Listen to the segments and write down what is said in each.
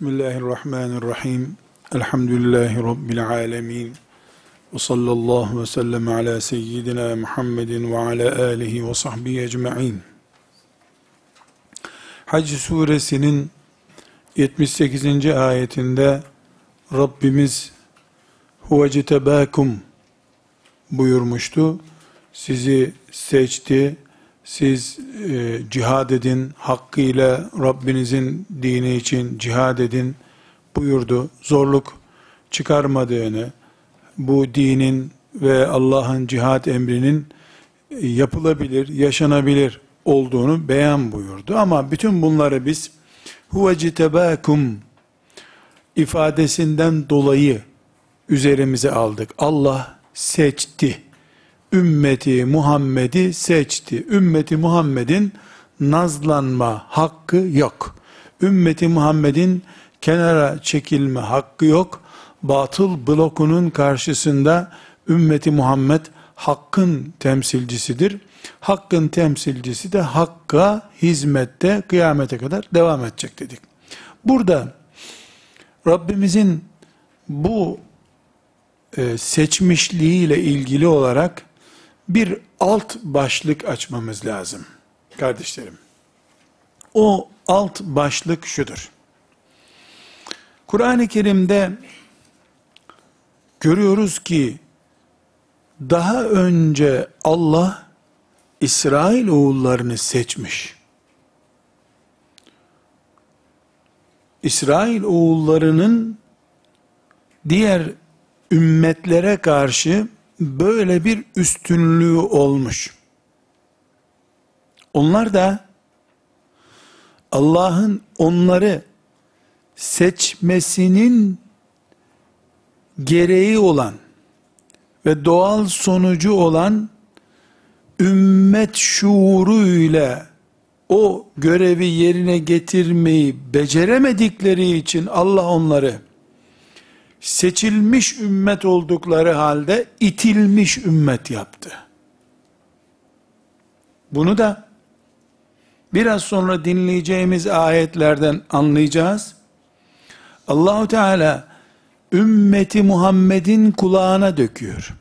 Bismillahirrahmanirrahim. Elhamdülillahi Rabbil alemin. Ve sallallahu ve sellem ala seyyidina Muhammedin ve ala alihi ve sahbihi ecma'in. Hac suresinin 78. ayetinde Rabbimiz huve tebâkum buyurmuştu. Sizi seçti, siz e, cihad edin, hakkıyla Rabbinizin dini için cihad edin buyurdu. Zorluk çıkarmadığını, bu dinin ve Allah'ın cihad emrinin e, yapılabilir, yaşanabilir olduğunu beyan buyurdu. Ama bütün bunları biz huve citebakum ifadesinden dolayı üzerimize aldık. Allah seçti ümmeti Muhammed'i seçti. Ümmeti Muhammed'in nazlanma hakkı yok. Ümmeti Muhammed'in kenara çekilme hakkı yok. Batıl blokunun karşısında ümmeti Muhammed hakkın temsilcisidir. Hakkın temsilcisi de hakka hizmette kıyamete kadar devam edecek dedik. Burada Rabbimizin bu e, seçmişliğiyle ilgili olarak bir alt başlık açmamız lazım. Kardeşlerim. O alt başlık şudur. Kur'an-ı Kerim'de görüyoruz ki daha önce Allah İsrail oğullarını seçmiş. İsrail oğullarının diğer ümmetlere karşı böyle bir üstünlüğü olmuş. Onlar da Allah'ın onları seçmesinin gereği olan ve doğal sonucu olan ümmet şuuruyla o görevi yerine getirmeyi beceremedikleri için Allah onları seçilmiş ümmet oldukları halde itilmiş ümmet yaptı. Bunu da biraz sonra dinleyeceğimiz ayetlerden anlayacağız. Allahu Teala ümmeti Muhammed'in kulağına döküyor.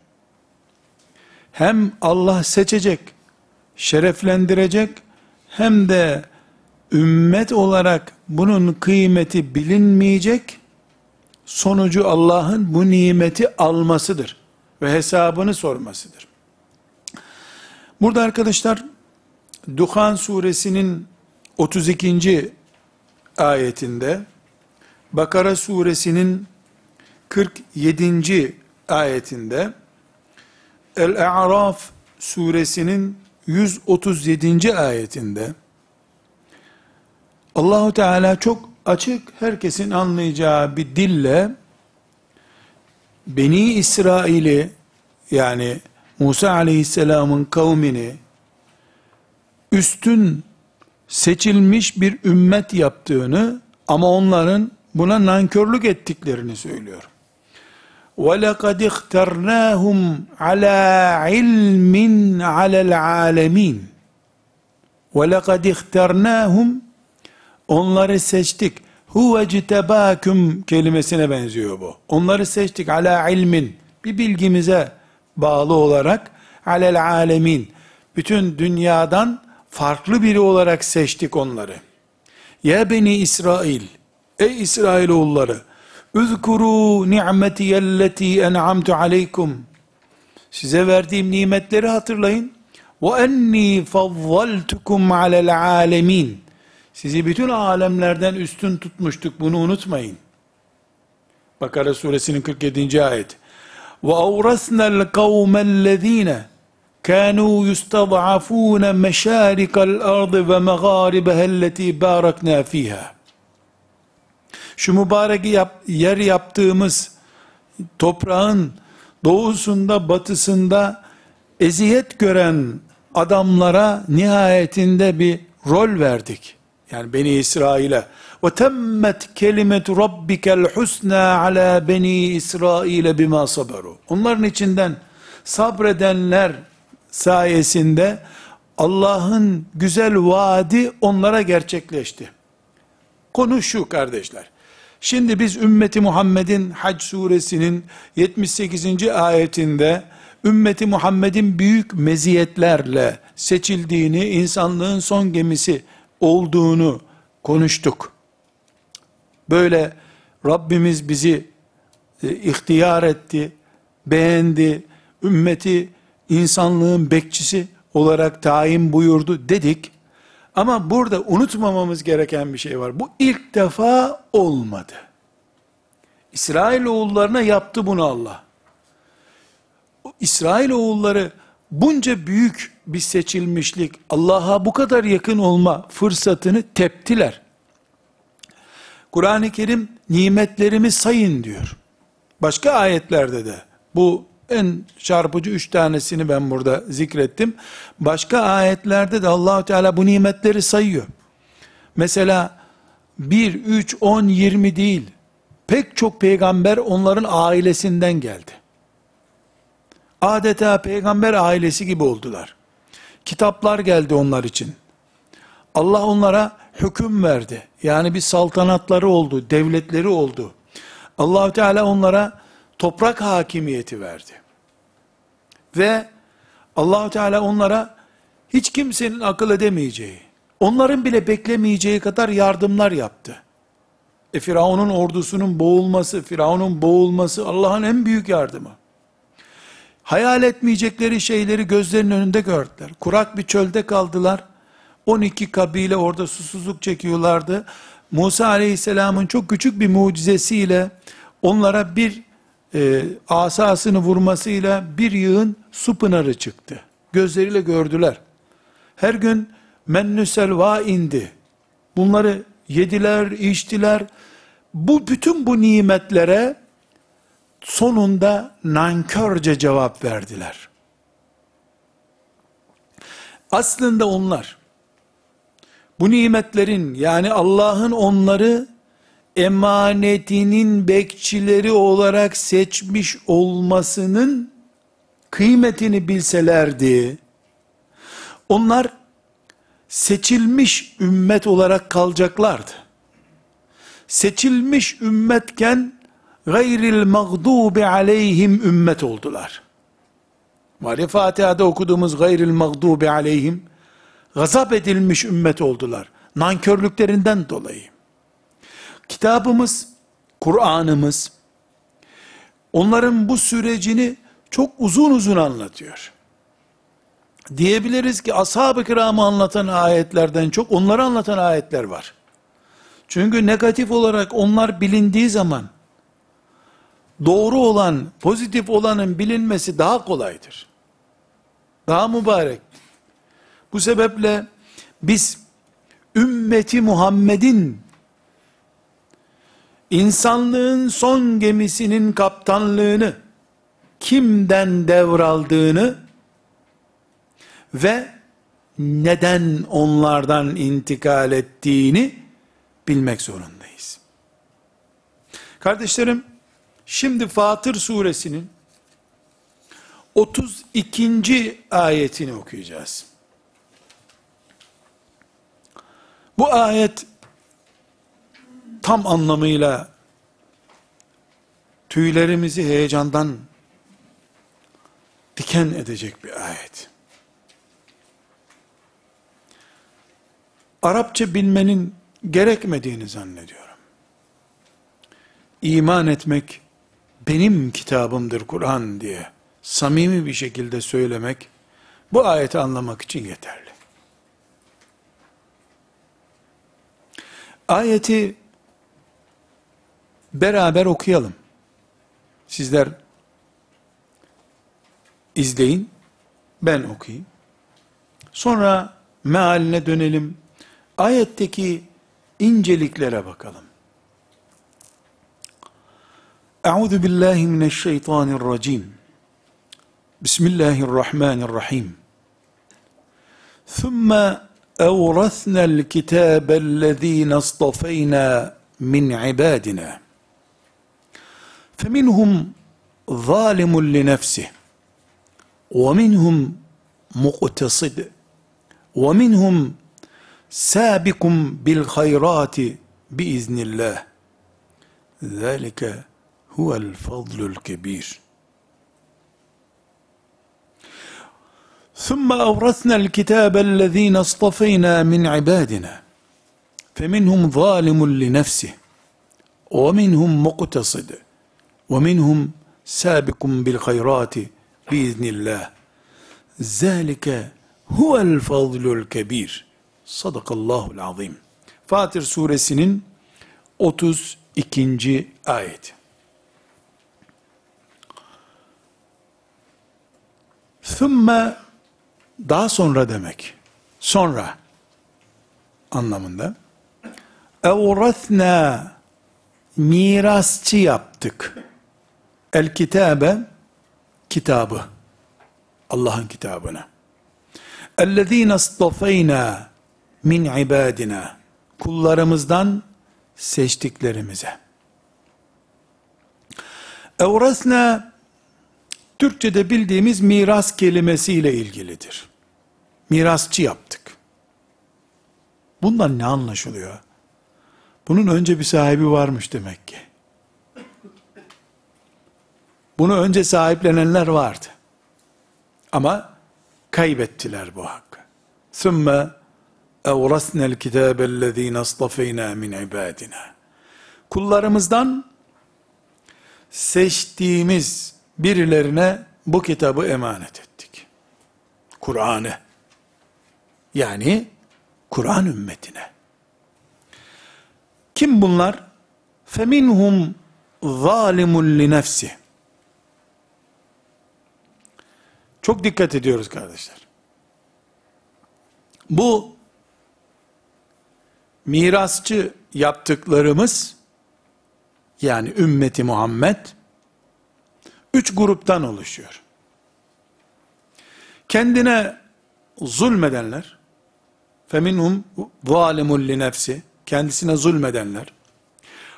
Hem Allah seçecek, şereflendirecek hem de ümmet olarak bunun kıymeti bilinmeyecek sonucu Allah'ın bu nimeti almasıdır ve hesabını sormasıdır. Burada arkadaşlar Duhan suresinin 32. ayetinde Bakara suresinin 47. ayetinde El-A'raf suresinin 137. ayetinde Allahu Teala çok açık, herkesin anlayacağı bir dille Beni İsrail'i yani Musa aleyhisselamın kavmini üstün seçilmiş bir ümmet yaptığını ama onların buna nankörlük ettiklerini söylüyor. وَلَقَدْ اخْتَرْنَاهُمْ عَلَى عِلْمٍ عَلَى الْعَالَمِينَ وَلَقَدْ اخْتَرْنَاهُمْ Onları seçtik. Huve citebâküm kelimesine benziyor bu. Onları seçtik ala ilmin. Bir bilgimize bağlı olarak alel alemin. Bütün dünyadan farklı biri olarak seçtik onları. Ya beni İsrail. Ey İsrailoğulları. Üzkuru ni'metiyelleti en'amtu aleykum. Size verdiğim nimetleri hatırlayın. Ve enni fazzaltukum alel alemin. Sizi bütün alemlerden üstün tutmuştuk bunu unutmayın. Bakara suresinin 47. ayet. Avrasnal kavmellezine kanu yustad'afun meşarikal ardı ve megharibaha elleti barakna fiha. Şu mübarek yap, yer yaptığımız toprağın doğusunda batısında eziyet gören adamlara nihayetinde bir rol verdik. Yani Beni İsrail'e ve temmet kelimetu rabbikel husna ala beni İsrail'e bima saberu. Onların içinden sabredenler sayesinde Allah'ın güzel vaadi onlara gerçekleşti. Konu kardeşler. Şimdi biz ümmeti Muhammed'in Hac suresinin 78. ayetinde ümmeti Muhammed'in büyük meziyetlerle seçildiğini, insanlığın son gemisi olduğunu konuştuk. Böyle Rabbimiz bizi e, ihtiyar etti, beğendi, ümmeti insanlığın bekçisi olarak tayin buyurdu dedik. Ama burada unutmamamız gereken bir şey var. Bu ilk defa olmadı. İsrail oğullarına yaptı bunu Allah. İsrail oğulları bunca büyük bir seçilmişlik, Allah'a bu kadar yakın olma fırsatını teptiler. Kur'an-ı Kerim nimetlerimi sayın diyor. Başka ayetlerde de bu en çarpıcı üç tanesini ben burada zikrettim. Başka ayetlerde de Allahu Teala bu nimetleri sayıyor. Mesela 1, 3, 10, 20 değil. Pek çok peygamber onların ailesinden geldi. Adeta peygamber ailesi gibi oldular. Kitaplar geldi onlar için. Allah onlara hüküm verdi. Yani bir saltanatları oldu, devletleri oldu. allah Teala onlara toprak hakimiyeti verdi. Ve allah Teala onlara hiç kimsenin akıl edemeyeceği, onların bile beklemeyeceği kadar yardımlar yaptı. E Firavun'un ordusunun boğulması, Firavun'un boğulması Allah'ın en büyük yardımı. Hayal etmeyecekleri şeyleri gözlerinin önünde gördüler. Kurak bir çölde kaldılar. 12 kabile orada susuzluk çekiyorlardı. Musa aleyhisselamın çok küçük bir mucizesiyle onlara bir e, asasını vurmasıyla bir yığın su pınarı çıktı. Gözleriyle gördüler. Her gün mennü selva indi. Bunları yediler, içtiler. Bu bütün bu nimetlere sonunda nankörce cevap verdiler. Aslında onlar bu nimetlerin yani Allah'ın onları emanetinin bekçileri olarak seçmiş olmasının kıymetini bilselerdi, onlar seçilmiş ümmet olarak kalacaklardı. Seçilmiş ümmetken gayril mağdubi aleyhim ümmet oldular. Mali Fatiha'da okuduğumuz gayril mağdubi aleyhim gazap edilmiş ümmet oldular. Nankörlüklerinden dolayı. Kitabımız, Kur'an'ımız, onların bu sürecini çok uzun uzun anlatıyor. Diyebiliriz ki ashab-ı kiramı anlatan ayetlerden çok onları anlatan ayetler var. Çünkü negatif olarak onlar bilindiği zaman, doğru olan, pozitif olanın bilinmesi daha kolaydır. Daha mübarek. Bu sebeple biz ümmeti Muhammed'in insanlığın son gemisinin kaptanlığını kimden devraldığını ve neden onlardan intikal ettiğini bilmek zorundayız. Kardeşlerim, şimdi Fatır suresinin 32. ayetini okuyacağız. Bu ayet tam anlamıyla tüylerimizi heyecandan diken edecek bir ayet. Arapça bilmenin gerekmediğini zannediyorum. İman etmek benim kitabımdır Kur'an diye samimi bir şekilde söylemek bu ayeti anlamak için yeterli. Ayeti beraber okuyalım. Sizler izleyin, ben okuyayım. Sonra mealine dönelim. Ayetteki inceliklere bakalım. Euzu billahi mineşşeytanirracim. Bismillahirrahmanirrahim. Thumma أورثنا الكتاب الذين اصطفينا من عبادنا فمنهم ظالم لنفسه ومنهم مقتصد ومنهم سابق بالخيرات بإذن الله ذَٰلِكَ هُوَ الْفَضْلُ الْكَب۪يرُ ثُمَّ أَوْرَثْنَا الْكِتَابَ الَّذ۪ينَ اصْطَفَيْنَا مِنْ عِبَادِنَا فَمِنْهُمْ ظَالِمٌ لِنَفْسِهِ وَمِنْهُمْ مُقْتَصِدٌ وَمِنْهُمْ سَابِقٌ بِالْخَيْرَاتِ بِإِذْنِ اللّٰهِ ذَٰلِكَ هُوَ الْفَضْلُ الْكَب۪يرُ Sadakallahu azim. Fatır suresinin 32. ayet. Thumma daha sonra demek. Sonra anlamında. Evrathna mirasçı yaptık. El kitabe kitabı. Allah'ın kitabına. Ellezîne istafeyna min ibadina. Kullarımızdan seçtiklerimize. Evrasna Türkçe'de bildiğimiz miras kelimesiyle ilgilidir. Mirasçı yaptık. Bundan ne anlaşılıyor? Bunun önce bir sahibi varmış demek ki. Bunu önce sahiplenenler vardı. Ama kaybettiler bu hakkı. Sümme اَوْرَسْنَا الْكِتَابَ الَّذ۪ينَ اصْطَفَيْنَا مِنْ عِبَادِنَا Kullarımızdan seçtiğimiz birilerine bu kitabı emanet ettik. Kur'an'ı. Yani Kur'an ümmetine. Kim bunlar? فَمِنْهُمْ ظَالِمٌ لِنَفْسِ Çok dikkat ediyoruz kardeşler. Bu mirasçı yaptıklarımız yani ümmeti Muhammed üç gruptan oluşuyor. Kendine zulmedenler feminhum zalimun li nefsi kendisine zulmedenler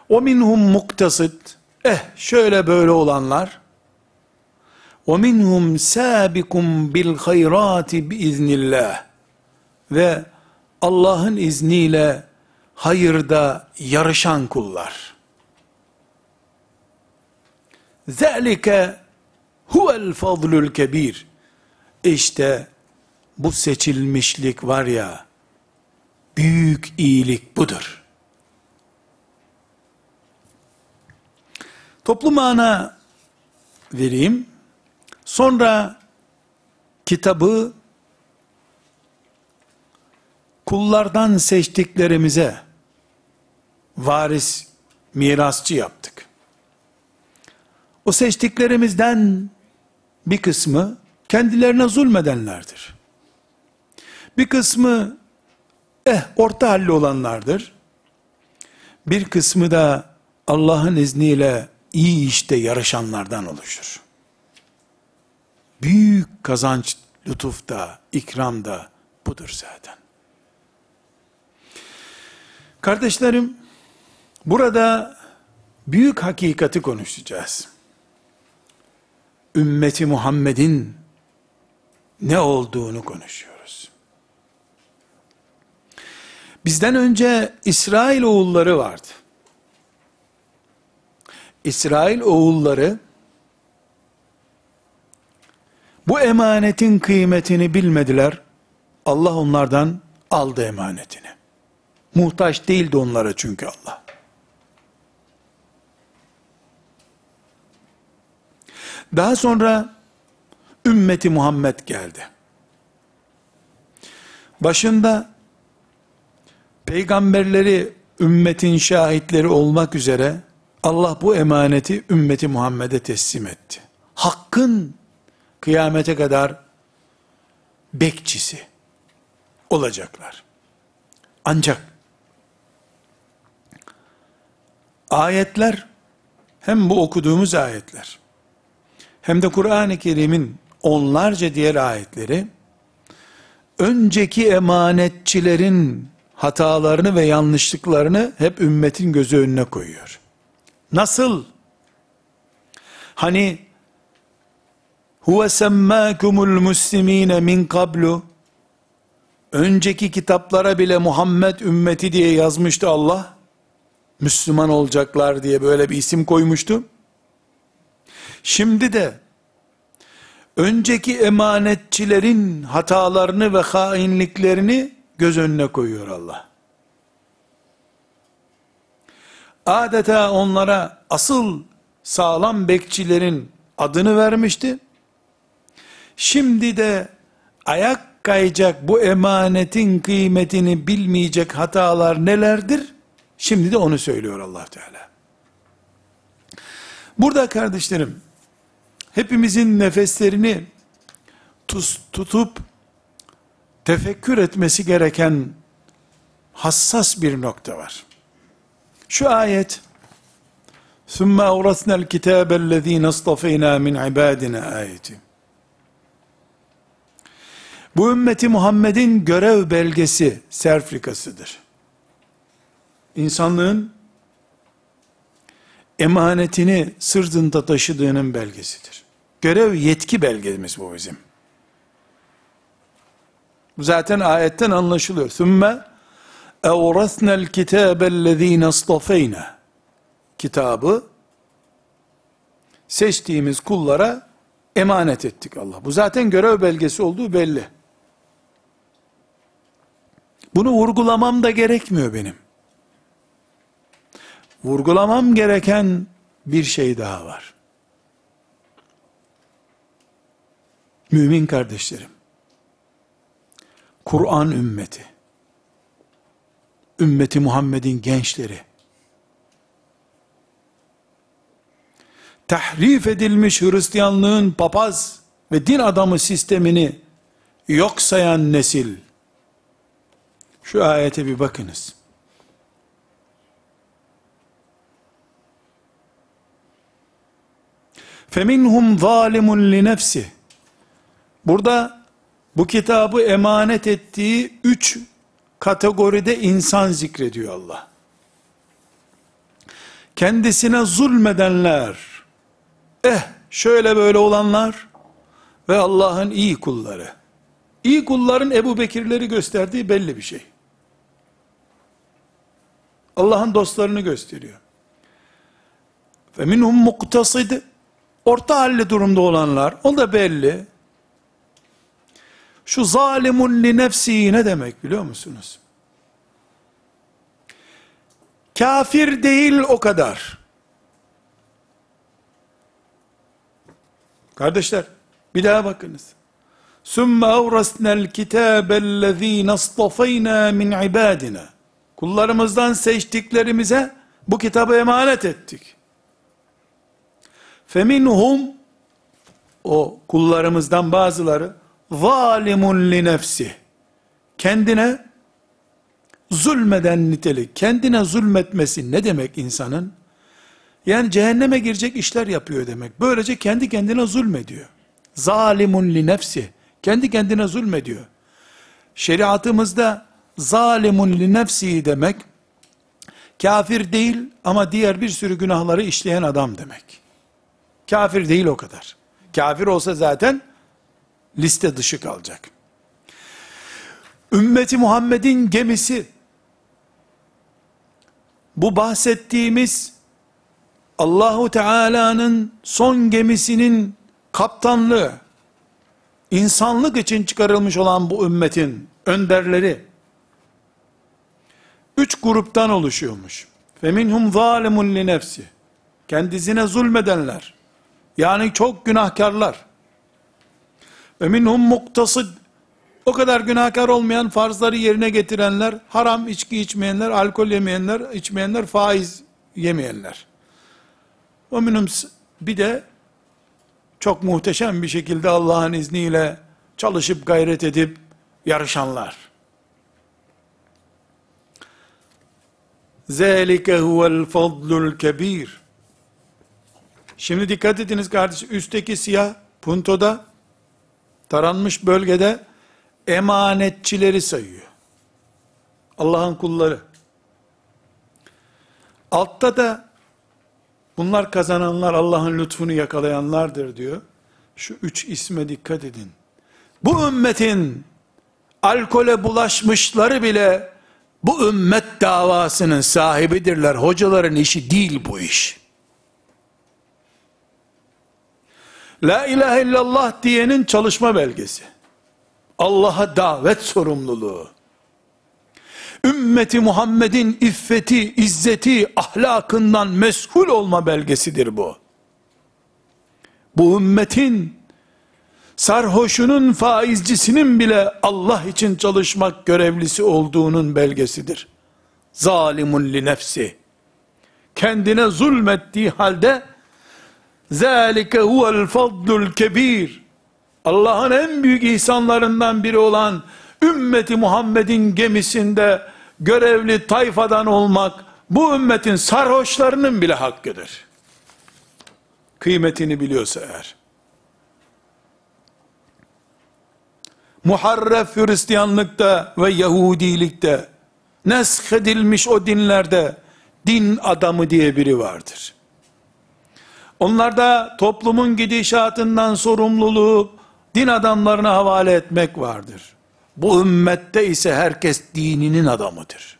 o minhum muktasit eh şöyle böyle olanlar o minhum sabikum bil hayrati biiznillah ve Allah'ın izniyle hayırda yarışan kullar. Zalike huvel fadlul kebir. İşte bu seçilmişlik var ya, büyük iyilik budur. Toplu mana vereyim. Sonra kitabı kullardan seçtiklerimize varis, mirasçı yaptık. O seçtiklerimizden bir kısmı kendilerine zulmedenlerdir. Bir kısmı eh orta halli olanlardır. Bir kısmı da Allah'ın izniyle iyi işte yarışanlardan oluşur. Büyük kazanç lütufta, ikramda budur zaten. Kardeşlerim, Burada büyük hakikati konuşacağız. Ümmeti Muhammed'in ne olduğunu konuşuyoruz. Bizden önce İsrail oğulları vardı. İsrail oğulları bu emanetin kıymetini bilmediler. Allah onlardan aldı emanetini. Muhtaç değildi onlara çünkü Allah. Daha sonra ümmeti Muhammed geldi. Başında peygamberleri ümmetin şahitleri olmak üzere Allah bu emaneti ümmeti Muhammed'e teslim etti. Hakkın kıyamete kadar bekçisi olacaklar. Ancak ayetler hem bu okuduğumuz ayetler hem de Kur'an-ı Kerim'in onlarca diğer ayetleri önceki emanetçilerin hatalarını ve yanlışlıklarını hep ümmetin gözü önüne koyuyor. Nasıl? Hani huve semmâkumul muslimîne min kablu önceki kitaplara bile Muhammed ümmeti diye yazmıştı Allah. Müslüman olacaklar diye böyle bir isim koymuştu. Şimdi de önceki emanetçilerin hatalarını ve hainliklerini göz önüne koyuyor Allah. Adeta onlara asıl sağlam bekçilerin adını vermişti. Şimdi de ayak kayacak bu emanetin kıymetini bilmeyecek hatalar nelerdir? Şimdi de onu söylüyor Allah Teala. Burada kardeşlerim, hepimizin nefeslerini tuz, tutup tefekkür etmesi gereken hassas bir nokta var. Şu ayet ثُمَّ أَوْرَثْنَا الْكِتَابَ الَّذ۪ينَ اصْطَفَيْنَا مِنْ عِبَادِنَا ayeti. Bu ümmeti Muhammed'in görev belgesi, serfrikasıdır. İnsanlığın emanetini sırtında taşıdığının belgesidir. Görev yetki belgemiz bu bizim. Zaten ayetten anlaşılıyor. ثُمَّ اَوْرَثْنَا الْكِتَابَ الَّذ۪ينَ اصْطَفَيْنَا Kitabı seçtiğimiz kullara emanet ettik Allah. Bu zaten görev belgesi olduğu belli. Bunu vurgulamam da gerekmiyor benim. Vurgulamam gereken bir şey daha var. Mümin kardeşlerim, Kur'an ümmeti, ümmeti Muhammed'in gençleri, tahrif edilmiş Hristiyanlığın papaz ve din adamı sistemini yok sayan nesil, şu ayete bir bakınız. فَمِنْهُمْ ظَالِمٌ لِنَفْسِهِ Burada bu kitabı emanet ettiği üç kategoride insan zikrediyor Allah. Kendisine zulmedenler, eh şöyle böyle olanlar ve Allah'ın iyi kulları. İyi kulların Ebu Bekirleri gösterdiği belli bir şey. Allah'ın dostlarını gösteriyor. Ve minhum muktasid orta halli durumda olanlar, o da belli. Şu zalimun li nefsi ne demek biliyor musunuz? Kafir değil o kadar. Kardeşler, bir daha bakınız. Sümme evrasnel kitabellezîne astafayna min ibadina. Kullarımızdan seçtiklerimize bu kitabı emanet ettik. Feminhum o kullarımızdan bazıları zalimun li nefsi. Kendine zulmeden nitelik kendine zulmetmesi ne demek insanın? Yani cehenneme girecek işler yapıyor demek. Böylece kendi kendine zulmediyor. Zalimun li nefsi kendi kendine zulmediyor. Şeriatımızda zalimun li nefsi demek kafir değil ama diğer bir sürü günahları işleyen adam demek Kafir değil o kadar. Kafir olsa zaten liste dışı kalacak. Ümmeti Muhammed'in gemisi bu bahsettiğimiz Allahu Teala'nın son gemisinin kaptanlığı insanlık için çıkarılmış olan bu ümmetin önderleri üç gruptan oluşuyormuş. Feminhum zalimun li nefsi. Kendisine zulmedenler. Yani çok günahkarlar. Ve minhum muktasid. O kadar günahkar olmayan farzları yerine getirenler, haram içki içmeyenler, alkol yemeyenler, içmeyenler, faiz yemeyenler. O minhum bir de çok muhteşem bir şekilde Allah'ın izniyle çalışıp gayret edip yarışanlar. Zalike huvel fadlul kebir. Şimdi dikkat ediniz kardeşim, üstteki siyah puntoda, taranmış bölgede emanetçileri sayıyor. Allah'ın kulları. Altta da bunlar kazananlar Allah'ın lütfunu yakalayanlardır diyor. Şu üç isme dikkat edin. Bu ümmetin alkole bulaşmışları bile bu ümmet davasının sahibidirler. Hocaların işi değil bu iş. La ilahe illallah diyenin çalışma belgesi. Allah'a davet sorumluluğu. Ümmeti Muhammed'in iffeti, izzeti, ahlakından mesul olma belgesidir bu. Bu ümmetin sarhoşunun faizcisinin bile Allah için çalışmak görevlisi olduğunun belgesidir. Zalimun li nefsi. Kendine zulmettiği halde zâlike huvel fadlul kebir. Allah'ın en büyük ihsanlarından biri olan ümmeti Muhammed'in gemisinde görevli tayfadan olmak bu ümmetin sarhoşlarının bile hakkıdır. Kıymetini biliyorsa eğer. muharref Hristiyanlıkta ve Yahudilikte nesk edilmiş o dinlerde din adamı diye biri vardır. Onlarda toplumun gidişatından sorumluluğu din adamlarına havale etmek vardır. Bu ümmette ise herkes dininin adamıdır.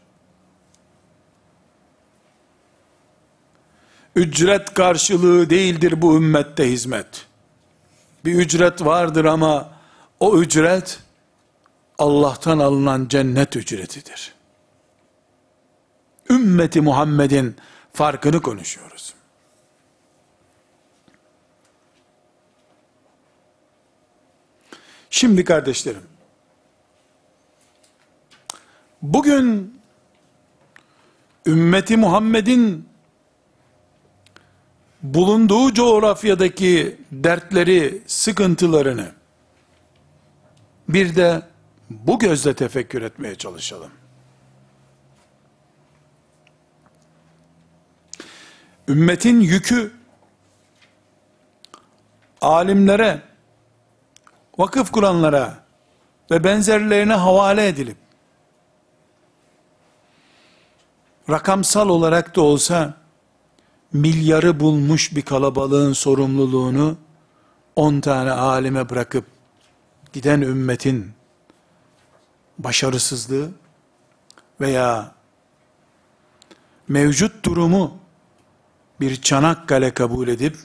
Ücret karşılığı değildir bu ümmette hizmet. Bir ücret vardır ama o ücret Allah'tan alınan cennet ücretidir. Ümmeti Muhammed'in farkını konuşuyoruz. Şimdi kardeşlerim, bugün ümmeti Muhammed'in bulunduğu coğrafyadaki dertleri, sıkıntılarını bir de bu gözle tefekkür etmeye çalışalım. Ümmetin yükü alimlere, vakıf kuranlara ve benzerlerine havale edilip rakamsal olarak da olsa milyarı bulmuş bir kalabalığın sorumluluğunu 10 tane alime bırakıp giden ümmetin başarısızlığı veya mevcut durumu bir Çanakkale kabul edip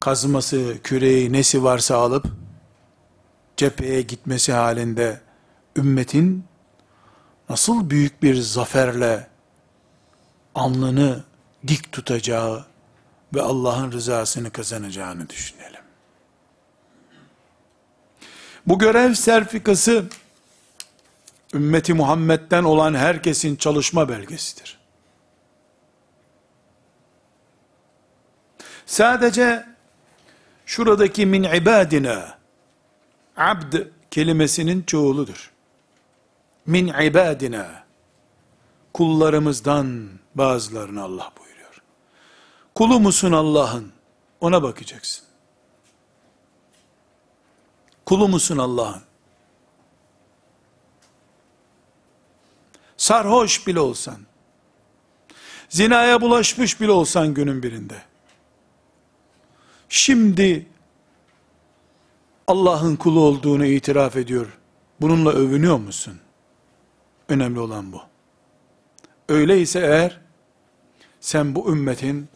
kazması, küreği, nesi varsa alıp cepheye gitmesi halinde ümmetin nasıl büyük bir zaferle alnını dik tutacağı ve Allah'ın rızasını kazanacağını düşünelim. Bu görev serfikası ümmeti Muhammed'den olan herkesin çalışma belgesidir. Sadece şuradaki min ibadina abd kelimesinin çoğuludur. Min ibadina kullarımızdan bazılarını Allah buyuruyor. Kulu musun Allah'ın? Ona bakacaksın. Kulu musun Allah'ın? Sarhoş bile olsan, zinaya bulaşmış bile olsan günün birinde, şimdi Allah'ın kulu olduğunu itiraf ediyor. Bununla övünüyor musun? Önemli olan bu. Öyleyse eğer, sen bu ümmetin,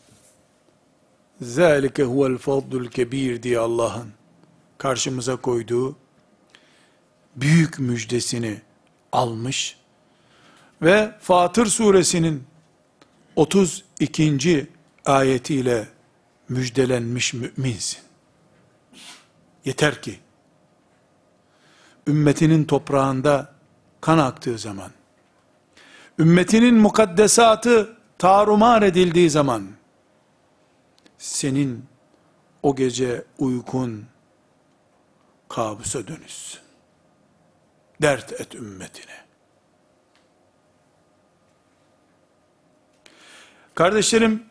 ذَٰلِكَ هُوَ الْفَضْلُ الْكَب۪يرِ diye Allah'ın, karşımıza koyduğu büyük müjdesini almış ve Fatır suresinin 32. ayetiyle müjdelenmiş müminsin. Yeter ki ümmetinin toprağında kan aktığı zaman, ümmetinin mukaddesatı tarumar edildiği zaman, senin o gece uykun kabusa dönüşsün. Dert et ümmetine. Kardeşlerim,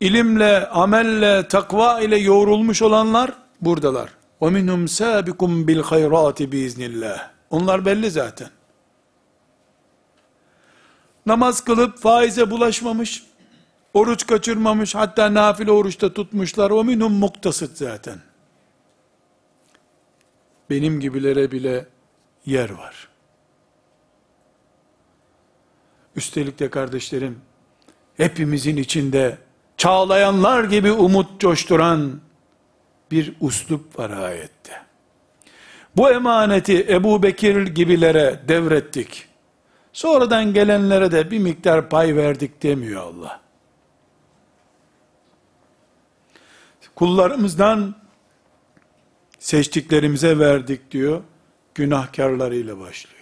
ilimle, amelle, takva ile yoğrulmuş olanlar buradalar. وَمِنْهُمْ سَابِكُمْ بِالْخَيْرَاتِ بِاِذْنِ Onlar belli zaten. Namaz kılıp faize bulaşmamış, oruç kaçırmamış, hatta nafile oruçta tutmuşlar. وَمِنْهُمْ muktasıt zaten benim gibilere bile yer var. Üstelik de kardeşlerim, hepimizin içinde çağlayanlar gibi umut coşturan bir uslup var ayette. Bu emaneti Ebu Bekir gibilere devrettik. Sonradan gelenlere de bir miktar pay verdik demiyor Allah. Kullarımızdan seçtiklerimize verdik diyor. Günahkarlarıyla başlıyor.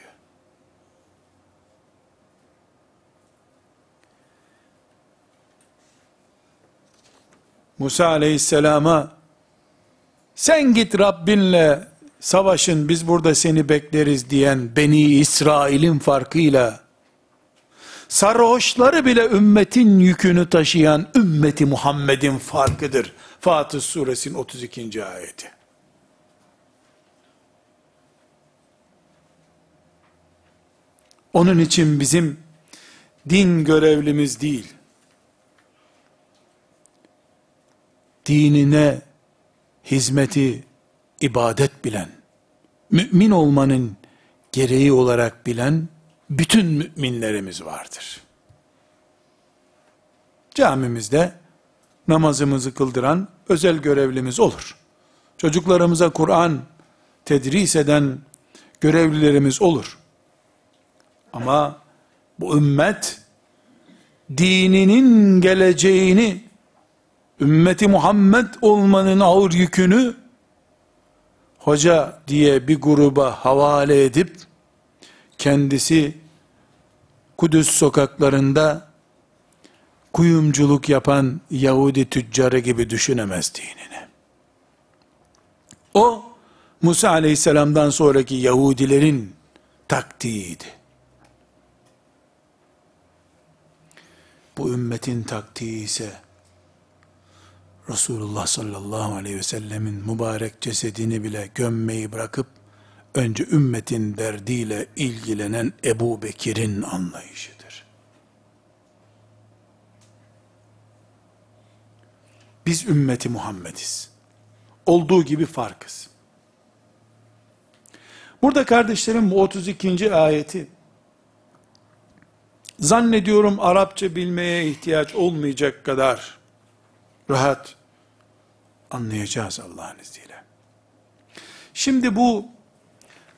Musa aleyhisselama sen git Rabbinle savaşın biz burada seni bekleriz diyen Beni İsrail'in farkıyla sarhoşları bile ümmetin yükünü taşıyan ümmeti Muhammed'in farkıdır. Fatih suresinin 32. ayeti. Onun için bizim din görevlimiz değil, dinine hizmeti ibadet bilen, mümin olmanın gereği olarak bilen bütün müminlerimiz vardır. Camimizde namazımızı kıldıran özel görevlimiz olur. Çocuklarımıza Kur'an tedris eden görevlilerimiz olur. Ama bu ümmet dininin geleceğini ümmeti Muhammed olmanın ağır yükünü hoca diye bir gruba havale edip kendisi Kudüs sokaklarında kuyumculuk yapan Yahudi tüccarı gibi düşünemez dinini. O Musa aleyhisselamdan sonraki Yahudilerin taktiğiydi. Bu ümmetin taktiği ise Resulullah sallallahu aleyhi ve sellemin mübarek cesedini bile gömmeyi bırakıp önce ümmetin derdiyle ilgilenen Ebu Bekir'in anlayışıdır. Biz ümmeti Muhammediz. Olduğu gibi farkız. Burada kardeşlerim bu 32. ayeti zannediyorum Arapça bilmeye ihtiyaç olmayacak kadar rahat anlayacağız Allah'ın izniyle. Şimdi bu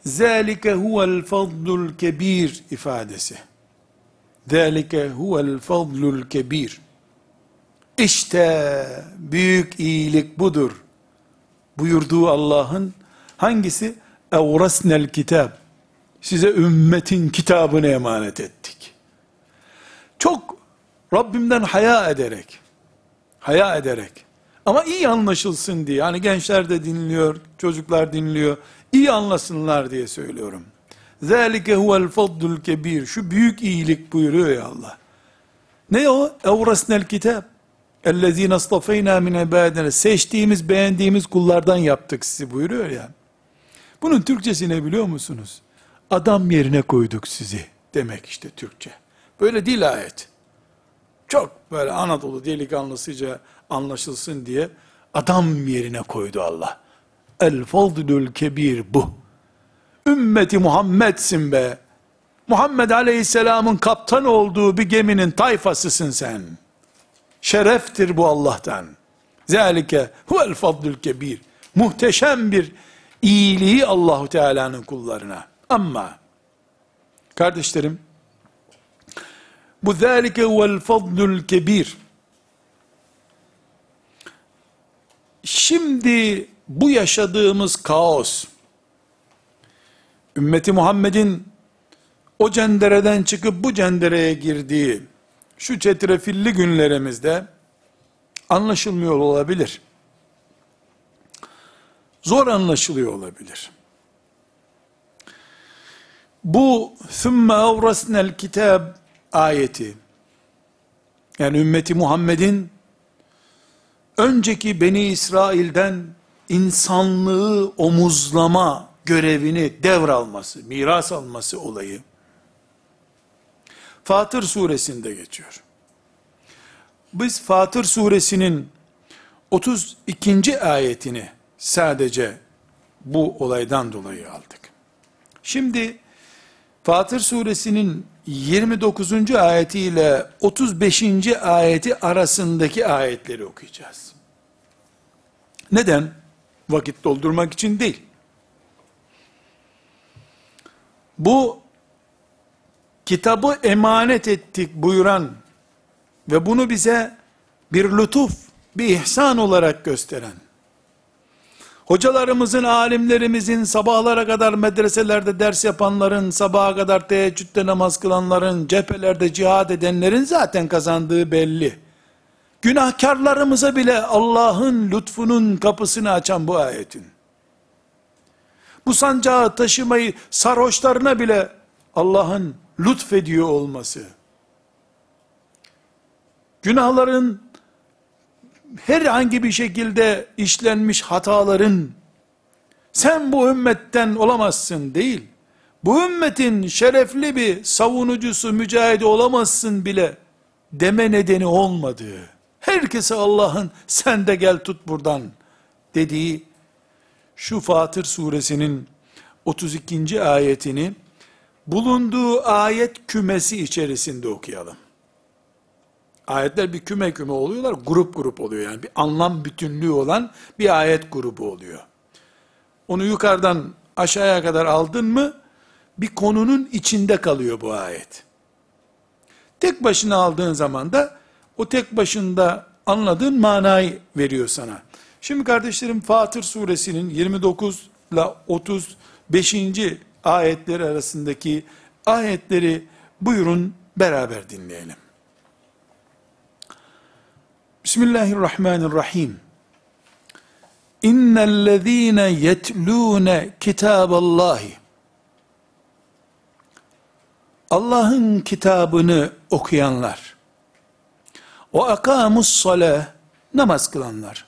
zâlike huvel fadlul kebir ifadesi. Zâlike huvel fadlul kebir. İşte büyük iyilik budur. Buyurduğu Allah'ın hangisi? Evrasnel kitab. Size ümmetin kitabını emanet ettik. Çok Rabbimden haya ederek, haya ederek, ama iyi anlaşılsın diye, hani gençler de dinliyor, çocuklar dinliyor, iyi anlasınlar diye söylüyorum. ذَٰلِكَ هُوَ الْفَضُّ الْكَب۪يرِ Şu büyük iyilik buyuruyor ya Allah. Ne o? اَوْرَسْنَا الْكِتَابِ اَلَّذ۪ينَ اصْطَفَيْنَا مِنْ عِبَادِنَا Seçtiğimiz, beğendiğimiz kullardan yaptık sizi buyuruyor ya. Bunun Türkçesi ne biliyor musunuz? Adam yerine koyduk sizi demek işte Türkçe. Böyle değil ayet. Çok böyle Anadolu delikanlısıca anlaşılsın diye adam yerine koydu Allah. El fadlül kebir bu. Ümmeti Muhammed'sin be. Muhammed Aleyhisselam'ın kaptan olduğu bir geminin tayfasısın sen. Şereftir bu Allah'tan. Zalike huvel fadlül kebir. Muhteşem bir iyiliği Allahu Teala'nın kullarına. Ama kardeşlerim bu zalike huvel fadlül kebir. Şimdi bu yaşadığımız kaos, ümmeti Muhammed'in o cendereden çıkıp bu cendereye girdiği şu çetrefilli günlerimizde anlaşılmıyor olabilir. Zor anlaşılıyor olabilir. Bu ثُمَّ اَوْرَسْنَا الْكِتَابِ ayeti, yani ümmeti Muhammed'in önceki Beni İsrail'den insanlığı omuzlama görevini devralması, miras alması olayı, Fatır suresinde geçiyor. Biz Fatır suresinin 32. ayetini sadece bu olaydan dolayı aldık. Şimdi Fatır suresinin 29. ayeti ile 35. ayeti arasındaki ayetleri okuyacağız. Neden? Vakit doldurmak için değil. Bu kitabı emanet ettik buyuran ve bunu bize bir lütuf, bir ihsan olarak gösteren, hocalarımızın, alimlerimizin, sabahlara kadar medreselerde ders yapanların, sabaha kadar teheccüde namaz kılanların, cephelerde cihad edenlerin zaten kazandığı belli. Günahkarlarımıza bile Allah'ın lütfunun kapısını açan bu ayetin. Bu sancağı taşımayı sarhoşlarına bile Allah'ın lütfediyor olması. Günahların herhangi bir şekilde işlenmiş hataların sen bu ümmetten olamazsın değil. Bu ümmetin şerefli bir savunucusu, mücahidi olamazsın bile deme nedeni olmadığı, herkese Allah'ın sen de gel tut buradan dediği şu Fatır suresinin 32. ayetini bulunduğu ayet kümesi içerisinde okuyalım. Ayetler bir küme küme oluyorlar, grup grup oluyor yani. Bir anlam bütünlüğü olan bir ayet grubu oluyor. Onu yukarıdan aşağıya kadar aldın mı, bir konunun içinde kalıyor bu ayet. Tek başına aldığın zaman da, o tek başında anladığın manayı veriyor sana. Şimdi kardeşlerim Fatır suresinin 29 ile 35. ayetleri arasındaki ayetleri buyurun beraber dinleyelim. Bismillahirrahmanirrahim. İnnellezîne yetlûne kitâballâhi. Allah'ın kitabını okuyanlar. Ve akâmus salâh. Namaz kılanlar.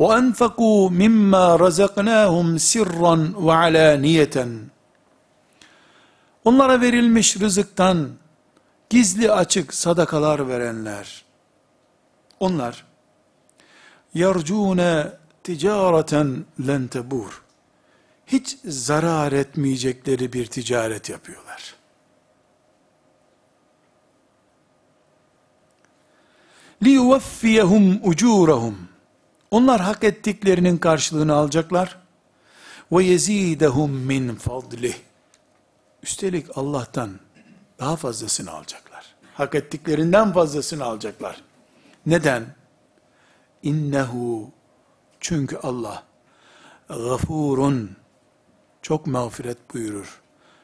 Ve enfekû mimma razaknâhum sirran ve alâniyeten. Onlara verilmiş rızıktan gizli açık sadakalar verenler onlar yarcune ticareten len tebur. Hiç zarar etmeyecekleri bir ticaret yapıyorlar. Li yuvaffiyehum ucurahum. Onlar hak ettiklerinin karşılığını alacaklar. Ve yezidehum min fadlih. Üstelik Allah'tan daha fazlasını alacaklar. Hak ettiklerinden fazlasını alacaklar. Neden? İnnehu çünkü Allah gafurun çok mağfiret buyurur.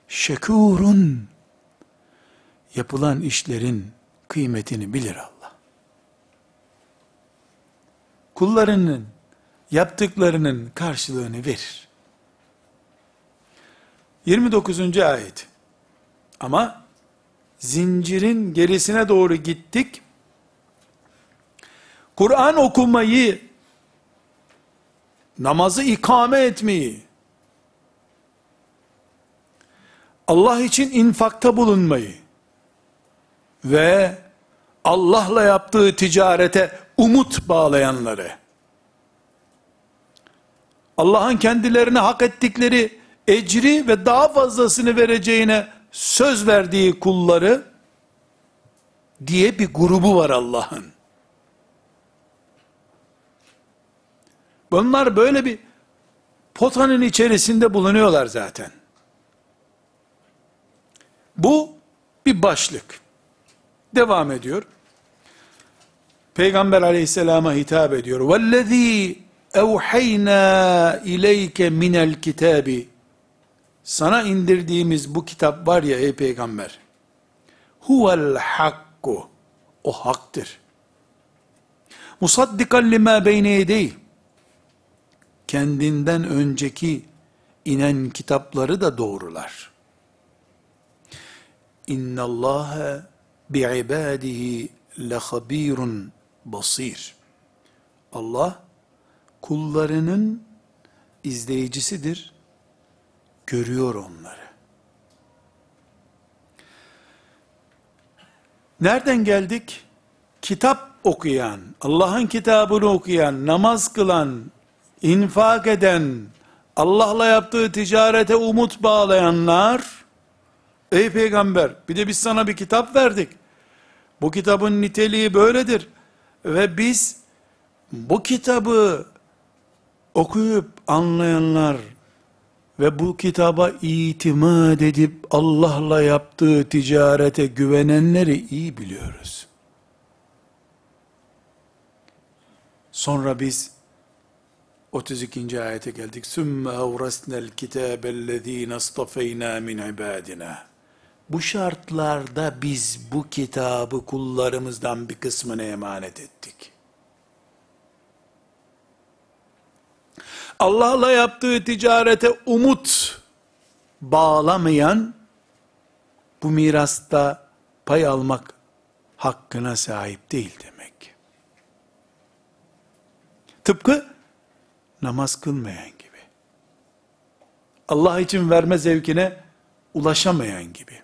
Şekurun yapılan işlerin kıymetini bilir Allah. Kullarının yaptıklarının karşılığını verir. 29. ayet. Ama zincirin gerisine doğru gittik. Kur'an okumayı, namazı ikame etmeyi, Allah için infakta bulunmayı ve Allah'la yaptığı ticarete umut bağlayanları, Allah'ın kendilerine hak ettikleri ecri ve daha fazlasını vereceğine söz verdiği kulları diye bir grubu var Allah'ın. Bunlar böyle bir potanın içerisinde bulunuyorlar zaten. Bu bir başlık. Devam ediyor. Peygamber aleyhisselama hitap ediyor. وَالَّذ۪ي اَوْحَيْنَا اِلَيْكَ مِنَ الْكِتَابِ Sana indirdiğimiz bu kitap var ya ey peygamber. Huvel hakku. O haktır. Musaddikan lima beyne yedeyh kendinden önceki inen kitapları da doğrular. İnna Allah bi ibadihi lehabirun basir. Allah kullarının izleyicisidir. Görüyor onları. Nereden geldik? Kitap okuyan, Allah'ın kitabını okuyan, namaz kılan, infak eden, Allah'la yaptığı ticarete umut bağlayanlar, Ey peygamber bir de biz sana bir kitap verdik. Bu kitabın niteliği böyledir. Ve biz bu kitabı okuyup anlayanlar ve bu kitaba itimat edip Allah'la yaptığı ticarete güvenenleri iyi biliyoruz. Sonra biz 32. ayete geldik. Sümme evrasnel kitabellezine astafeyna min ibadina. Bu şartlarda biz bu kitabı kullarımızdan bir kısmına emanet ettik. Allah'la yaptığı ticarete umut bağlamayan bu mirasta pay almak hakkına sahip değil demek. Tıpkı namaz kılmayan gibi. Allah için verme zevkine ulaşamayan gibi.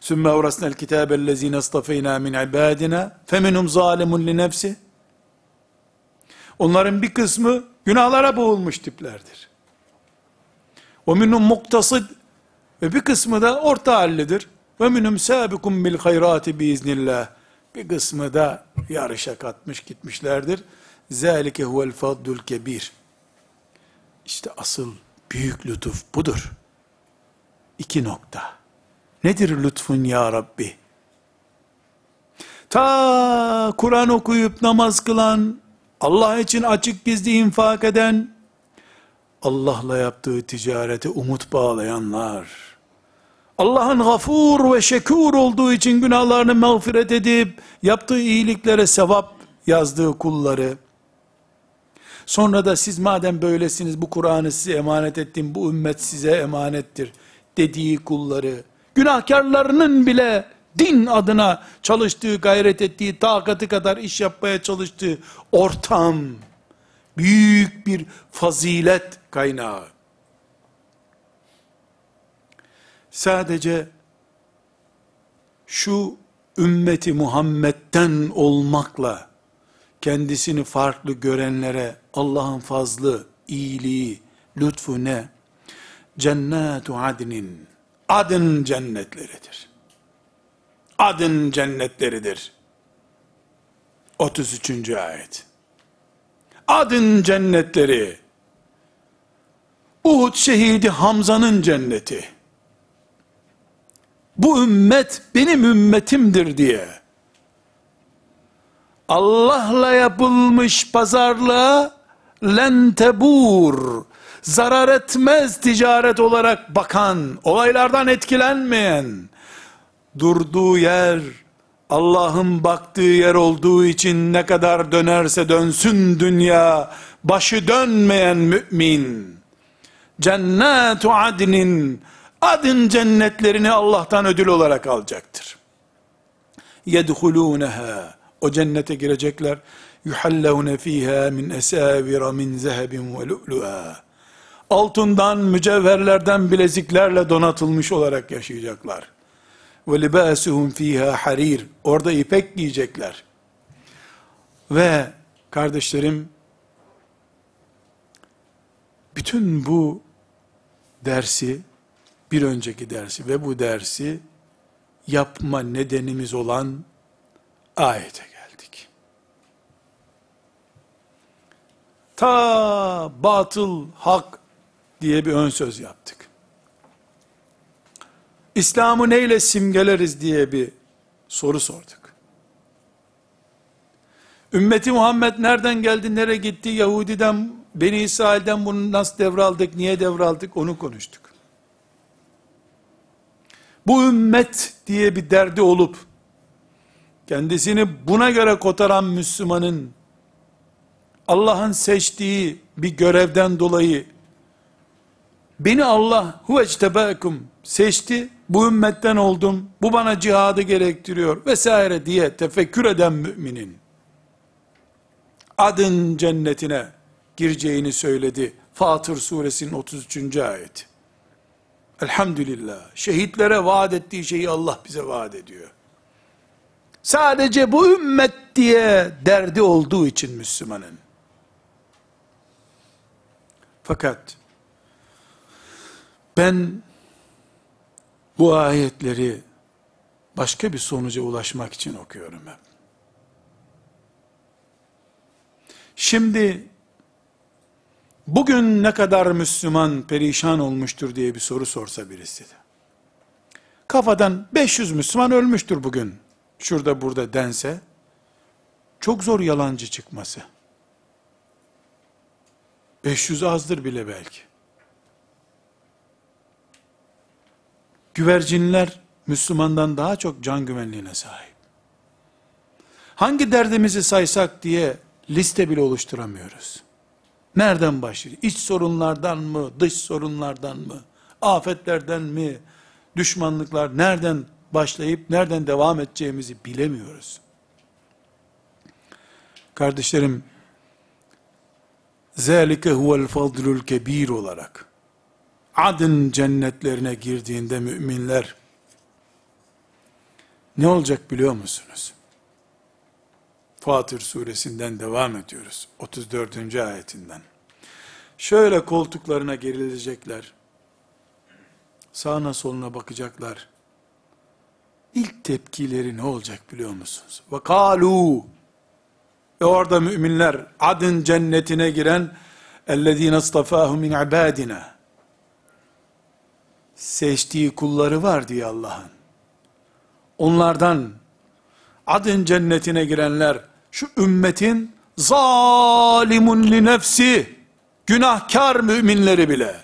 Sümme uğrasnel kitabellezine astafeyna min ibadina feminhum zalimun li nefsi Onların bir kısmı günahlara boğulmuş tiplerdir. O minhum muktasid ve bir kısmı da orta hallidir. Sabikum bil hayrati biiznillah. Bir kısmı da yarışa katmış gitmişlerdir. Zalike huvel fadlul kebir. İşte asıl büyük lütuf budur. İki nokta. Nedir lütfun ya Rabbi? Ta Kur'an okuyup namaz kılan, Allah için açık gizli infak eden, Allah'la yaptığı ticarete umut bağlayanlar, Allah'ın gafur ve şekur olduğu için günahlarını mağfiret edip, yaptığı iyiliklere sevap yazdığı kulları, sonra da siz madem böylesiniz, bu Kur'an'ı size emanet ettim, bu ümmet size emanettir, dediği kulları, günahkarlarının bile din adına çalıştığı, gayret ettiği, takatı kadar iş yapmaya çalıştığı ortam, büyük bir fazilet kaynağı. Sadece şu ümmeti Muhammed'den olmakla kendisini farklı görenlere Allah'ın fazlı, iyiliği, lütfu ne? Cennetu adnin, adın cennetleridir adın cennetleridir. 33. ayet. Adın cennetleri. Uhud şehidi Hamza'nın cenneti. Bu ümmet benim ümmetimdir diye. Allah'la yapılmış pazarlığa lentebur zarar etmez ticaret olarak bakan, olaylardan etkilenmeyen, durduğu yer, Allah'ın baktığı yer olduğu için ne kadar dönerse dönsün dünya, başı dönmeyen mümin, cennetu adnin, adın cennetlerini Allah'tan ödül olarak alacaktır. Yedhulûneha, o cennete girecekler, yuhallevne fiha min esavira min zehebin ve lu'lu'a. Altından, mücevherlerden bileziklerle donatılmış olarak yaşayacaklar ve libasuhum fiha harir. Orada ipek giyecekler. Ve kardeşlerim bütün bu dersi bir önceki dersi ve bu dersi yapma nedenimiz olan ayete geldik. Ta batıl hak diye bir ön söz yaptık. İslam'ı neyle simgeleriz diye bir soru sorduk. Ümmeti Muhammed nereden geldi, nereye gitti, Yahudi'den, Beni İsrail'den bunu nasıl devraldık, niye devraldık onu konuştuk. Bu ümmet diye bir derdi olup, kendisini buna göre kotaran Müslümanın, Allah'ın seçtiği bir görevden dolayı, beni Allah huvectebekum seçti, bu ümmetten oldum, bu bana cihadı gerektiriyor vesaire diye tefekkür eden müminin adın cennetine gireceğini söyledi. Fatır suresinin 33. ayeti. Elhamdülillah. Şehitlere vaat ettiği şeyi Allah bize vaat ediyor. Sadece bu ümmet diye derdi olduğu için Müslümanın. Fakat ben Bu ayetleri başka bir sonuca ulaşmak için okuyorum hep. Şimdi bugün ne kadar Müslüman perişan olmuştur diye bir soru sorsa birisi de. Kafadan 500 Müslüman ölmüştür bugün. Şurada burada dense çok zor yalancı çıkması. 500 azdır bile belki. Güvercinler Müslümandan daha çok can güvenliğine sahip. Hangi derdimizi saysak diye liste bile oluşturamıyoruz. Nereden başlıyor? İç sorunlardan mı, dış sorunlardan mı, afetlerden mi, düşmanlıklar nereden başlayıp nereden devam edeceğimizi bilemiyoruz. Kardeşlerim, zâlike huvel fadlul kebir olarak, adın cennetlerine girdiğinde müminler, ne olacak biliyor musunuz? Fatır suresinden devam ediyoruz. 34. ayetinden. Şöyle koltuklarına gerilecekler. Sağına soluna bakacaklar. İlk tepkileri ne olacak biliyor musunuz? Ve kalu ve orada müminler adın cennetine giren اَلَّذ۪ينَ اصْطَفَاهُ min ibadina seçtiği kulları var diye Allah'ın. Onlardan adın cennetine girenler şu ümmetin zalimun li nefsi günahkar müminleri bile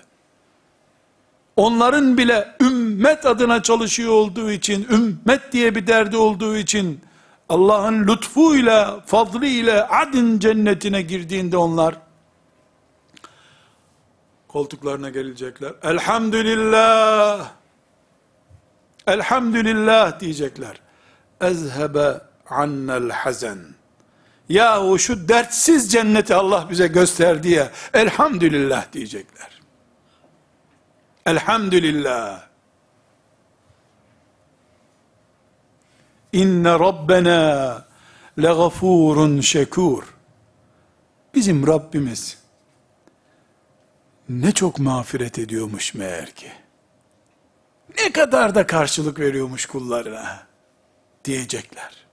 onların bile ümmet adına çalışıyor olduğu için ümmet diye bir derdi olduğu için Allah'ın lütfuyla fadlıyla adın cennetine girdiğinde onlar koltuklarına gelecekler. Elhamdülillah Elhamdülillah diyecekler. Ezhebe annel hazen. Yahu şu dertsiz cenneti Allah bize gösterdi ya. Elhamdülillah diyecekler. Elhamdülillah. İnne Rabbena legafurun şekur. Bizim Rabbimiz ne çok mağfiret ediyormuş meğer ki. Ne kadar da karşılık veriyormuş kullarına diyecekler.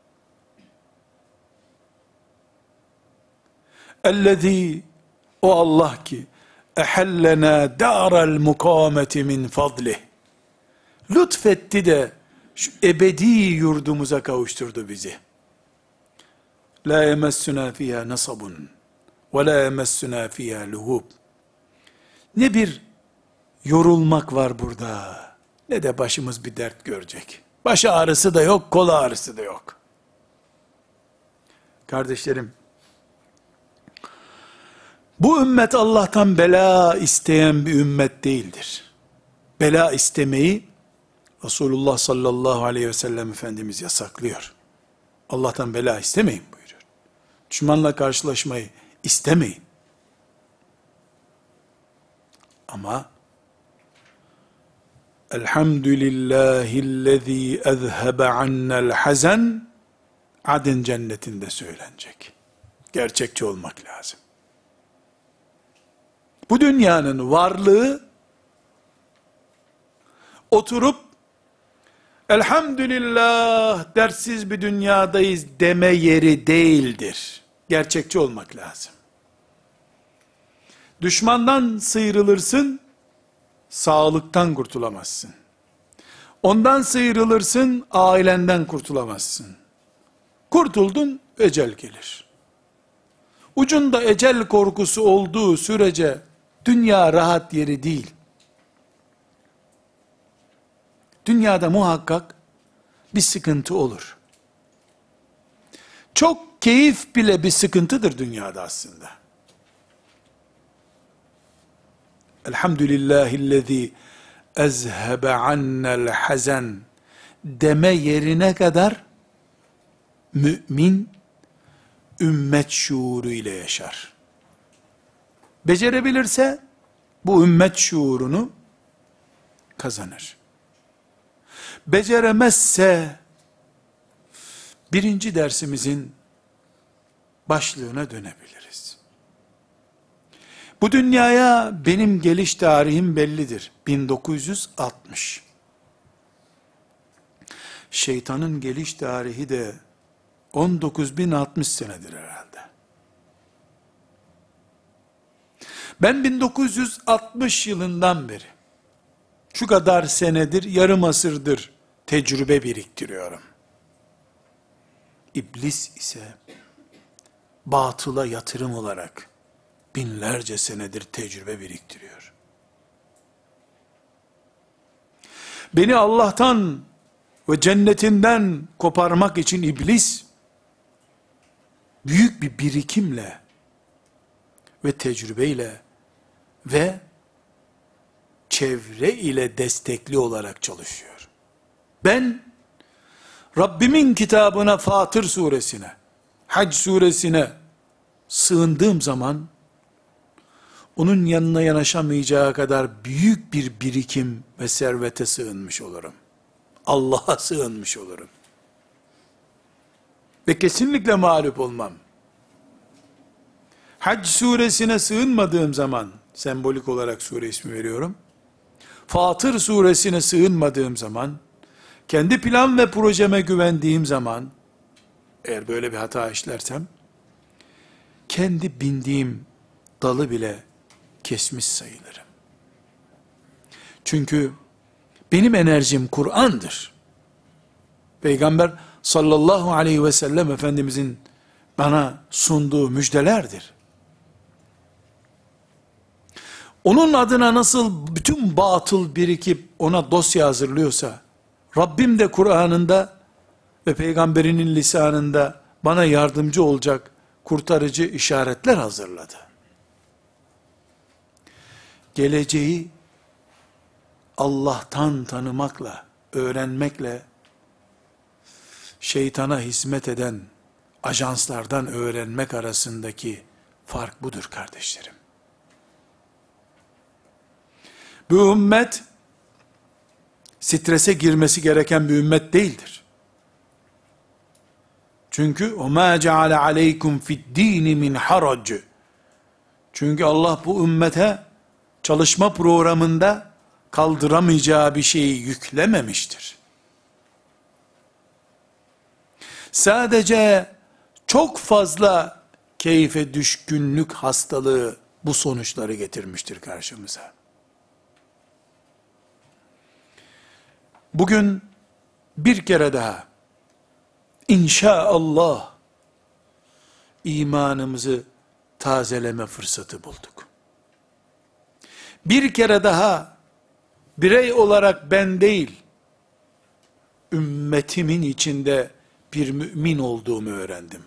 Ellezî o Allah ki ehellena daral mukameti min fadlih. Lütfetti de şu ebedi yurdumuza kavuşturdu bizi. La yemessuna fiha nasabun ve la yemessuna fiha luhub. Ne bir yorulmak var burada, ne de başımız bir dert görecek. Baş ağrısı da yok, kol ağrısı da yok. Kardeşlerim, bu ümmet Allah'tan bela isteyen bir ümmet değildir. Bela istemeyi Resulullah sallallahu aleyhi ve sellem Efendimiz yasaklıyor. Allah'tan bela istemeyin buyuruyor. Düşmanla karşılaşmayı istemeyin. Ama Elhamdülillahillezî ezhebe annel hazen adın cennetinde söylenecek. Gerçekçi olmak lazım. Bu dünyanın varlığı oturup elhamdülillah dersiz bir dünyadayız deme yeri değildir. Gerçekçi olmak lazım. Düşmandan sıyrılırsın, sağlıktan kurtulamazsın. Ondan sıyrılırsın, ailenden kurtulamazsın. Kurtuldun, ecel gelir. Ucunda ecel korkusu olduğu sürece, dünya rahat yeri değil. Dünyada muhakkak bir sıkıntı olur. Çok keyif bile bir sıkıntıdır dünyada aslında. Elhamdülillahillezî ezhebe annel hazen deme yerine kadar mümin ümmet şuuru ile yaşar. Becerebilirse bu ümmet şuurunu kazanır. Beceremezse birinci dersimizin başlığına dönebiliriz. Bu dünyaya benim geliş tarihim bellidir. 1960. şeytanın geliş tarihi de 19.060 senedir herhalde. Ben 1960 yılından beri şu kadar senedir, yarım asırdır tecrübe biriktiriyorum. İblis ise batıla yatırım olarak binlerce senedir tecrübe biriktiriyor. Beni Allah'tan ve cennetinden koparmak için iblis büyük bir birikimle ve tecrübeyle ve çevre ile destekli olarak çalışıyor. Ben Rabbimin kitabına Fatır suresine, Hac suresine sığındığım zaman onun yanına yanaşamayacağı kadar büyük bir birikim ve servete sığınmış olurum. Allah'a sığınmış olurum. Ve kesinlikle mağlup olmam. Hac suresine sığınmadığım zaman, sembolik olarak sure ismi veriyorum. Fatır suresine sığınmadığım zaman, kendi plan ve projeme güvendiğim zaman, eğer böyle bir hata işlersem, kendi bindiğim dalı bile kesmiş sayılırım. Çünkü benim enerjim Kur'an'dır. Peygamber sallallahu aleyhi ve sellem Efendimizin bana sunduğu müjdelerdir. Onun adına nasıl bütün batıl birikip ona dosya hazırlıyorsa, Rabbim de Kur'an'ında ve peygamberinin lisanında bana yardımcı olacak kurtarıcı işaretler hazırladı. Geleceği Allah'tan tanımakla, öğrenmekle, şeytana hizmet eden ajanslardan öğrenmek arasındaki fark budur kardeşlerim. Bu ümmet strese girmesi gereken bir ümmet değildir. Çünkü o ma ceale aleykum fid-dini min harac. Çünkü Allah bu ümmete çalışma programında kaldıramayacağı bir şeyi yüklememiştir. Sadece çok fazla keyfe düşkünlük hastalığı bu sonuçları getirmiştir karşımıza. Bugün bir kere daha inşaallah imanımızı tazeleme fırsatı bulduk. Bir kere daha birey olarak ben değil, ümmetimin içinde bir mümin olduğumu öğrendim.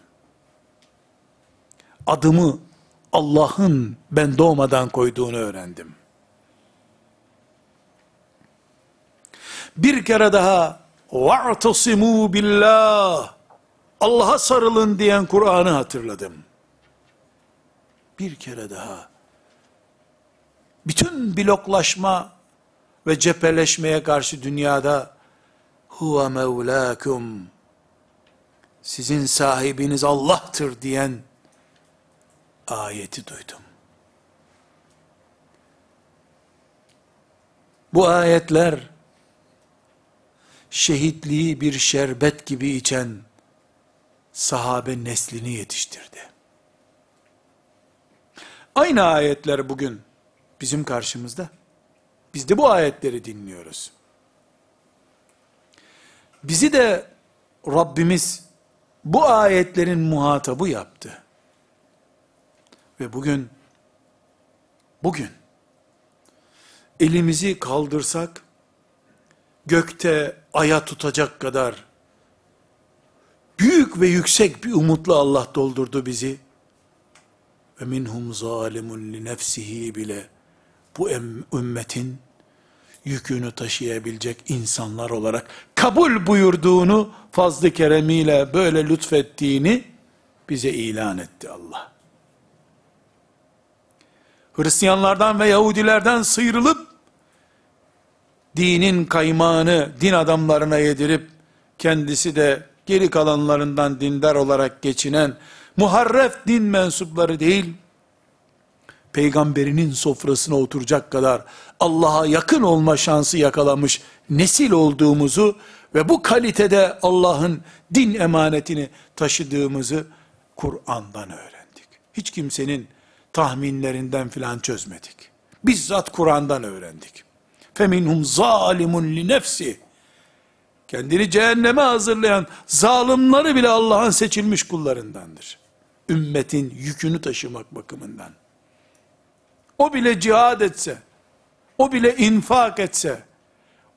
Adımı Allah'ın ben doğmadan koyduğunu öğrendim. Bir kere daha وَاَعْتَصِمُوا billah Allah'a sarılın diyen Kur'an'ı hatırladım. Bir kere daha bütün bloklaşma ve cepheleşmeye karşı dünyada huve mevlakum sizin sahibiniz Allah'tır diyen ayeti duydum. Bu ayetler şehitliği bir şerbet gibi içen sahabe neslini yetiştirdi. Aynı ayetler bugün bizim karşımızda. Biz de bu ayetleri dinliyoruz. Bizi de Rabbimiz bu ayetlerin muhatabı yaptı. Ve bugün bugün elimizi kaldırsak gökte aya tutacak kadar büyük ve yüksek bir umutla Allah doldurdu bizi. Ve minhum zalimun li nefsihi bile bu ümmetin yükünü taşıyabilecek insanlar olarak kabul buyurduğunu fazlı keremiyle böyle lütfettiğini bize ilan etti Allah. Hristiyanlardan ve Yahudilerden sıyrılıp dinin kaymağını din adamlarına yedirip kendisi de geri kalanlarından dindar olarak geçinen muharref din mensupları değil, peygamberinin sofrasına oturacak kadar Allah'a yakın olma şansı yakalamış nesil olduğumuzu ve bu kalitede Allah'ın din emanetini taşıdığımızı Kur'an'dan öğrendik. Hiç kimsenin tahminlerinden filan çözmedik. Bizzat Kur'an'dan öğrendik. Zalimun li nefsi. Kendini cehenneme hazırlayan zalimleri bile Allah'ın seçilmiş kullarındandır. Ümmetin yükünü taşımak bakımından. O bile cihad etse, o bile infak etse,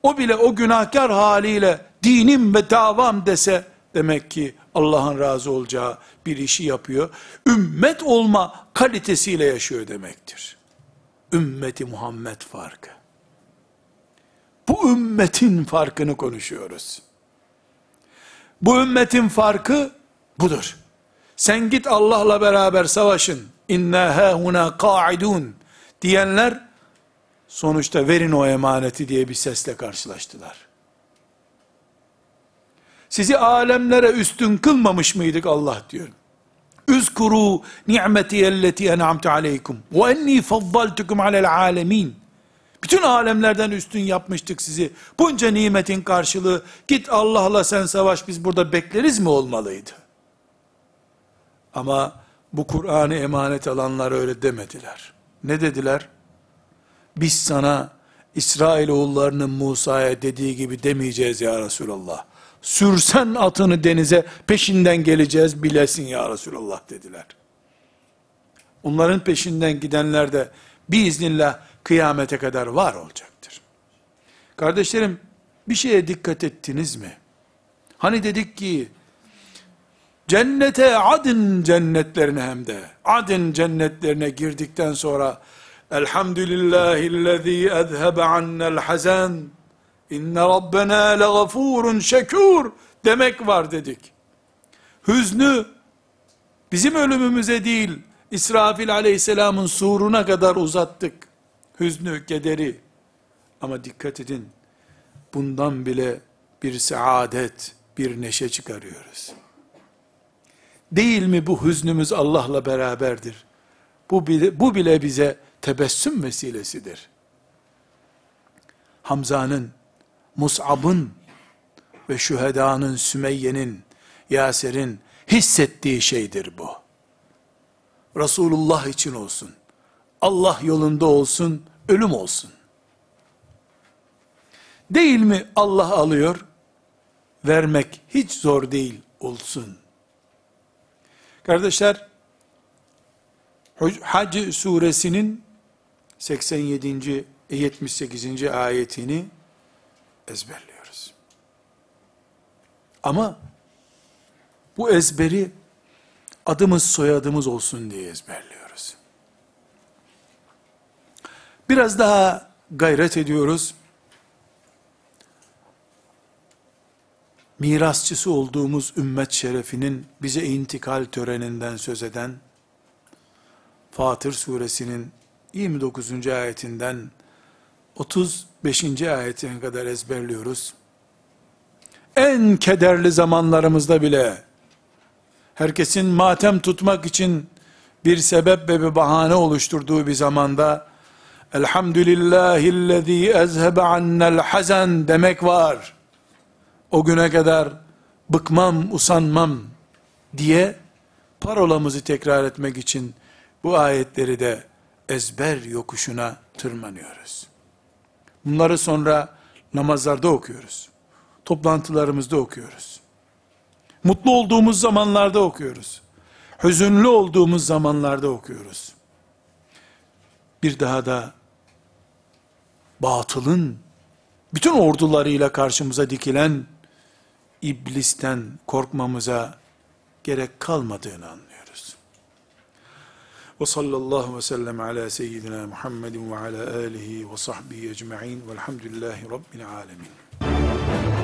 o bile o günahkar haliyle dinim ve davam dese, demek ki Allah'ın razı olacağı bir işi yapıyor. Ümmet olma kalitesiyle yaşıyor demektir. Ümmeti Muhammed farkı. Bu ümmetin farkını konuşuyoruz. Bu ümmetin farkı budur. Sen git Allah'la beraber savaşın. İnna hâhuna ka'idun diyenler sonuçta verin o emaneti diye bir sesle karşılaştılar. Sizi alemlere üstün kılmamış mıydık Allah diyor. Üzkuru ni'meti elleti en'amtu aleykum ve enni faddaltukum alel alemin. Bütün alemlerden üstün yapmıştık sizi. Bunca nimetin karşılığı git Allah'la sen savaş biz burada bekleriz mi olmalıydı? Ama bu Kur'an'ı emanet alanlar öyle demediler. Ne dediler? Biz sana İsrail oğullarının Musa'ya dediği gibi demeyeceğiz ya Resulallah. Sürsen atını denize peşinden geleceğiz bilesin ya Resulallah dediler. Onların peşinden gidenler de biiznillah kıyamete kadar var olacaktır. Kardeşlerim bir şeye dikkat ettiniz mi? Hani dedik ki cennete adın cennetlerine hem de adın cennetlerine girdikten sonra elhamdülillahillezî ezhebe annel hazen inne rabbena legafurun şekur demek var dedik. Hüznü bizim ölümümüze değil İsrafil aleyhisselamın suruna kadar uzattık. Hüznü, kederi. Ama dikkat edin, bundan bile bir saadet, bir neşe çıkarıyoruz. Değil mi bu hüznümüz Allah'la beraberdir? Bu bile, bu bile bize tebessüm vesilesidir. Hamza'nın, Mus'ab'ın ve şühedanın, Sümeyye'nin, Yaser'in hissettiği şeydir bu. Resulullah için olsun. Allah yolunda olsun, ölüm olsun. Değil mi Allah alıyor? Vermek hiç zor değil olsun. Kardeşler, Hac suresinin 87. 78. ayetini ezberliyoruz. Ama bu ezberi adımız soyadımız olsun diye ezberliyoruz. Biraz daha gayret ediyoruz. Mirasçısı olduğumuz ümmet şerefinin bize intikal töreninden söz eden Fatır suresinin 29. ayetinden 35. ayetine kadar ezberliyoruz. En kederli zamanlarımızda bile herkesin matem tutmak için bir sebep ve bir bahane oluşturduğu bir zamanda Elhamdülillahillezî ezhebe annel hazen demek var. O güne kadar bıkmam, usanmam diye parolamızı tekrar etmek için bu ayetleri de ezber yokuşuna tırmanıyoruz. Bunları sonra namazlarda okuyoruz. Toplantılarımızda okuyoruz. Mutlu olduğumuz zamanlarda okuyoruz. Hüzünlü olduğumuz zamanlarda okuyoruz. Bir daha da batılın bütün ordularıyla karşımıza dikilen iblisten korkmamıza gerek kalmadığını anlıyoruz. Ve sallallahu ve sellem ala seyyidina Muhammedin ve ala alihi ve sahbihi ecma'in velhamdülillahi rabbil alemin.